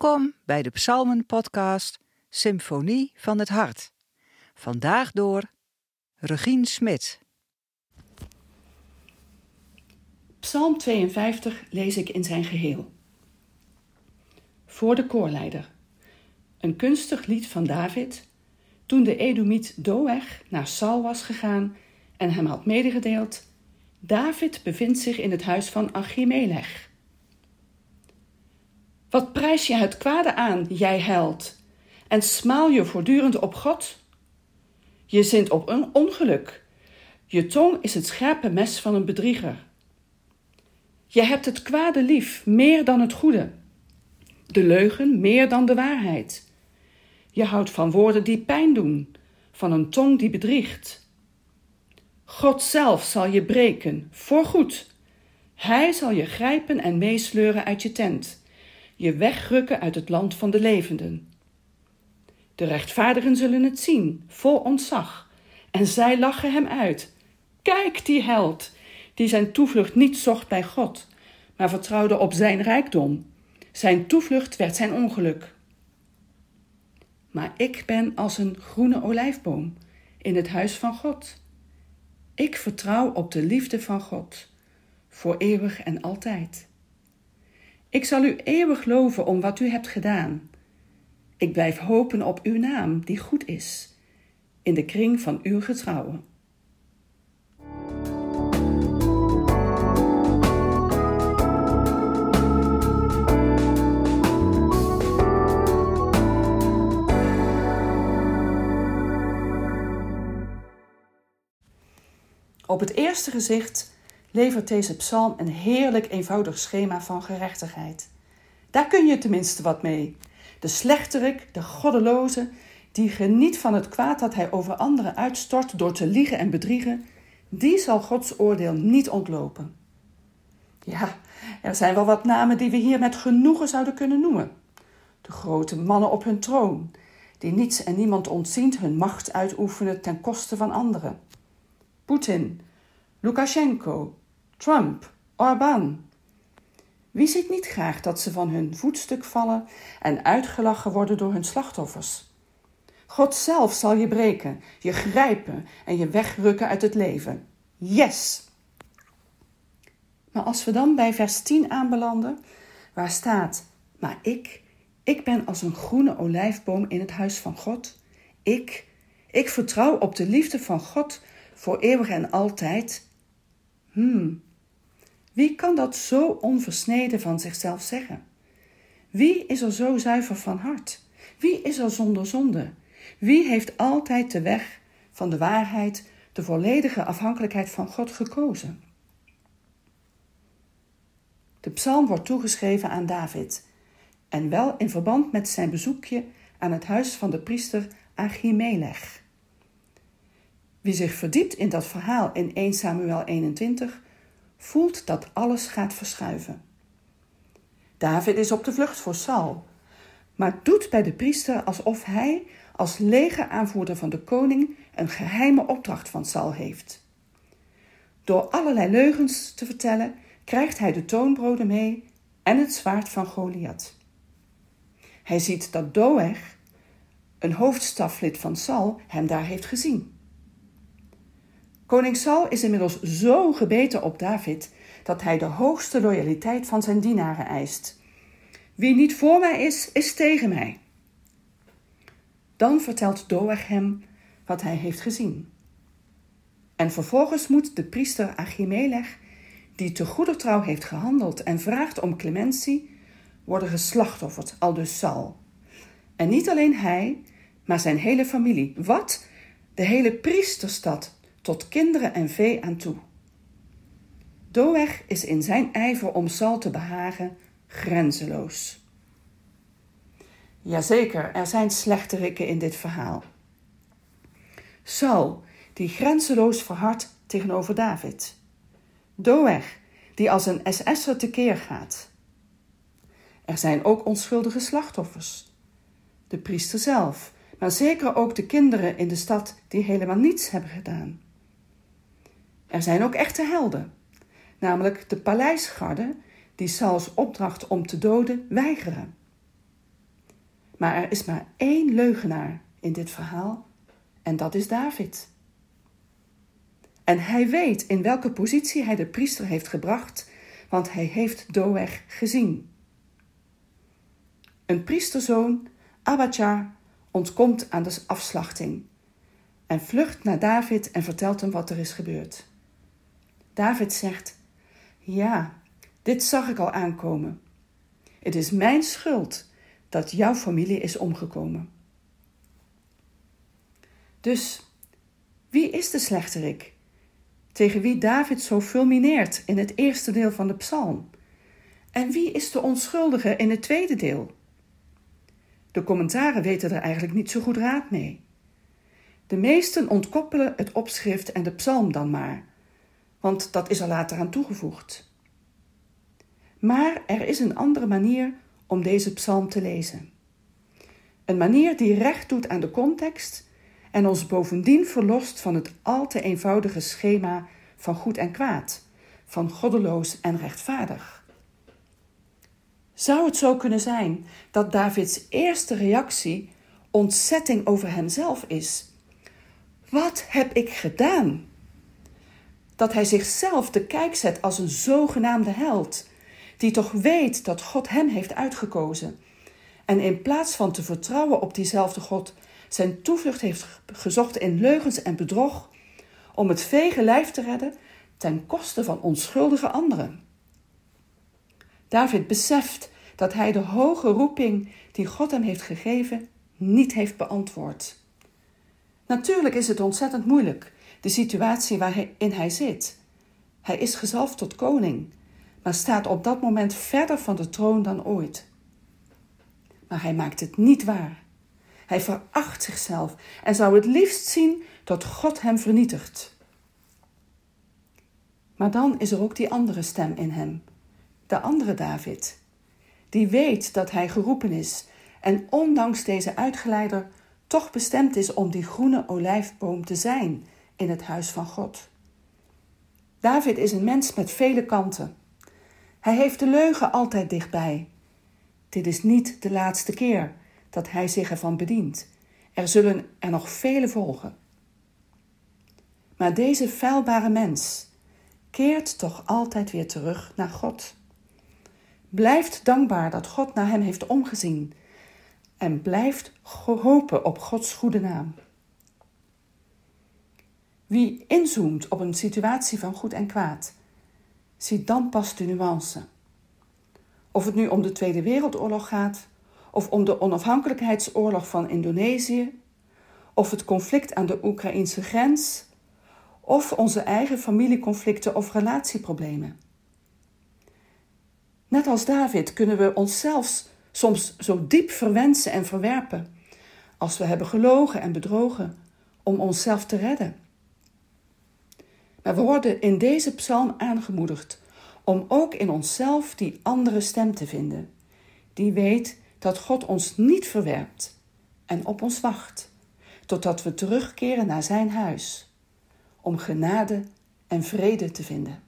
Welkom bij de Psalmen-podcast Symfonie van het Hart. Vandaag door Regine Smit. Psalm 52 lees ik in zijn geheel. Voor de koorleider. Een kunstig lied van David toen de Edomiet Doeg naar Saul was gegaan en hem had medegedeeld: David bevindt zich in het huis van Achimelech wat prijs je het kwade aan, jij held, en smaal je voortdurend op God? Je zint op een ongeluk. Je tong is het scherpe mes van een bedrieger. Je hebt het kwade lief meer dan het goede, de leugen meer dan de waarheid. Je houdt van woorden die pijn doen, van een tong die bedriegt. God zelf zal je breken, voorgoed. Hij zal je grijpen en meesleuren uit je tent je wegrukken uit het land van de levenden. De rechtvaardigen zullen het zien, vol ontzag, en zij lachen hem uit. Kijk die held, die zijn toevlucht niet zocht bij God, maar vertrouwde op zijn rijkdom. Zijn toevlucht werd zijn ongeluk. Maar ik ben als een groene olijfboom in het huis van God. Ik vertrouw op de liefde van God, voor eeuwig en altijd. Ik zal u eeuwig loven om wat u hebt gedaan. Ik blijf hopen op uw naam, die goed is, in de kring van uw getrouwen. Op het eerste gezicht levert deze psalm een heerlijk eenvoudig schema van gerechtigheid. Daar kun je tenminste wat mee. De slechterik, de goddeloze, die geniet van het kwaad dat hij over anderen uitstort door te liegen en bedriegen, die zal Gods oordeel niet ontlopen. Ja, er zijn wel wat namen die we hier met genoegen zouden kunnen noemen. De grote mannen op hun troon, die niets en niemand ontziend hun macht uitoefenen ten koste van anderen. Poetin, Lukashenko, Trump, Orbán. Wie ziet niet graag dat ze van hun voetstuk vallen en uitgelachen worden door hun slachtoffers? God zelf zal je breken, je grijpen en je wegrukken uit het leven. Yes! Maar als we dan bij vers 10 aanbelanden, waar staat: Maar ik, ik ben als een groene olijfboom in het huis van God. Ik, ik vertrouw op de liefde van God voor eeuwig en altijd. Hmm, wie kan dat zo onversneden van zichzelf zeggen? Wie is er zo zuiver van hart? Wie is er zonder zonde? Wie heeft altijd de weg van de waarheid, de volledige afhankelijkheid van God gekozen? De psalm wordt toegeschreven aan David en wel in verband met zijn bezoekje aan het huis van de priester Achimelech. Wie zich verdiept in dat verhaal in 1 Samuel 21 voelt dat alles gaat verschuiven. David is op de vlucht voor Saul, maar doet bij de priester alsof hij als legeraanvoerder van de koning een geheime opdracht van Saul heeft. Door allerlei leugens te vertellen, krijgt hij de toonbroden mee en het zwaard van Goliath. Hij ziet dat Doeg, een hoofdstaflid van Saul, hem daar heeft gezien. Koning Saul is inmiddels zo gebeten op David dat hij de hoogste loyaliteit van zijn dienaren eist. Wie niet voor mij is, is tegen mij. Dan vertelt Doeg hem wat hij heeft gezien. En vervolgens moet de priester Achimelech, die te goeder trouw heeft gehandeld en vraagt om clementie, worden geslachtofferd, al dus Saul. En niet alleen hij, maar zijn hele familie. Wat? De hele priesterstad tot kinderen en vee aan toe. Doeg is in zijn ijver om Sal te behagen grenzeloos. Jazeker, er zijn slechterikken in dit verhaal. Saul, die grenzeloos verhardt tegenover David. Doeg, die als een SS'er tekeer gaat. Er zijn ook onschuldige slachtoffers. De priester zelf, maar zeker ook de kinderen in de stad die helemaal niets hebben gedaan. Er zijn ook echte helden, namelijk de paleisgarde die Sauls opdracht om te doden weigeren. Maar er is maar één leugenaar in dit verhaal en dat is David. En hij weet in welke positie hij de priester heeft gebracht, want hij heeft Doeg gezien. Een priesterzoon, Abachar, ontkomt aan de afslachting en vlucht naar David en vertelt hem wat er is gebeurd. David zegt: Ja, dit zag ik al aankomen. Het is mijn schuld dat jouw familie is omgekomen. Dus wie is de slechterik? Tegen wie David zo fulmineert in het eerste deel van de psalm? En wie is de onschuldige in het tweede deel? De commentaren weten er eigenlijk niet zo goed raad mee. De meesten ontkoppelen het opschrift en de psalm dan maar, want dat is er later aan toegevoegd. Maar er is een andere manier om deze psalm te lezen. Een manier die recht doet aan de context en ons bovendien verlost van het al te eenvoudige schema van goed en kwaad, van goddeloos en rechtvaardig. Zou het zo kunnen zijn dat Davids eerste reactie ontzetting over hemzelf is? Wat heb ik gedaan? Dat hij zichzelf te kijk zet als een zogenaamde held, die toch weet dat God hem heeft uitgekozen. En in plaats van te vertrouwen op diezelfde God, zijn toevlucht heeft gezocht in leugens en bedrog om het vege lijf te redden ten koste van onschuldige anderen. David beseft dat hij de hoge roeping die God hem heeft gegeven niet heeft beantwoord. Natuurlijk is het ontzettend moeilijk, de situatie waarin hij zit. Hij is gezalfd tot koning, maar staat op dat moment verder van de troon dan ooit. Maar hij maakt het niet waar. Hij veracht zichzelf en zou het liefst zien dat God hem vernietigt. Maar dan is er ook die andere stem in hem, de andere David, die weet dat hij geroepen is en ondanks deze uitgeleider toch bestemd is om die groene olijfboom te zijn in het huis van God. David is een mens met vele kanten. Hij heeft de leugen altijd dichtbij. Dit is niet de laatste keer dat hij zich ervan bedient. Er zullen er nog vele volgen. Maar deze feilbare mens keert toch altijd weer terug naar God. Blijft dankbaar dat God naar hem heeft omgezien en blijft hopen op Gods goede naam. Wie inzoomt op een situatie van goed en kwaad, ziet dan pas de nuance. Of het nu om de Tweede Wereldoorlog gaat, of om de onafhankelijkheidsoorlog van Indonesië, of het conflict aan de Oekraïnse grens, of onze eigen familieconflicten of relatieproblemen. Net als David kunnen we onszelf soms zo diep verwensen en verwerpen als we hebben gelogen en bedrogen om onszelf te redden. Maar we worden in deze psalm aangemoedigd om ook in onszelf die andere stem te vinden, die weet dat God ons niet verwerpt en op ons wacht, totdat we terugkeren naar zijn huis, om genade en vrede te vinden.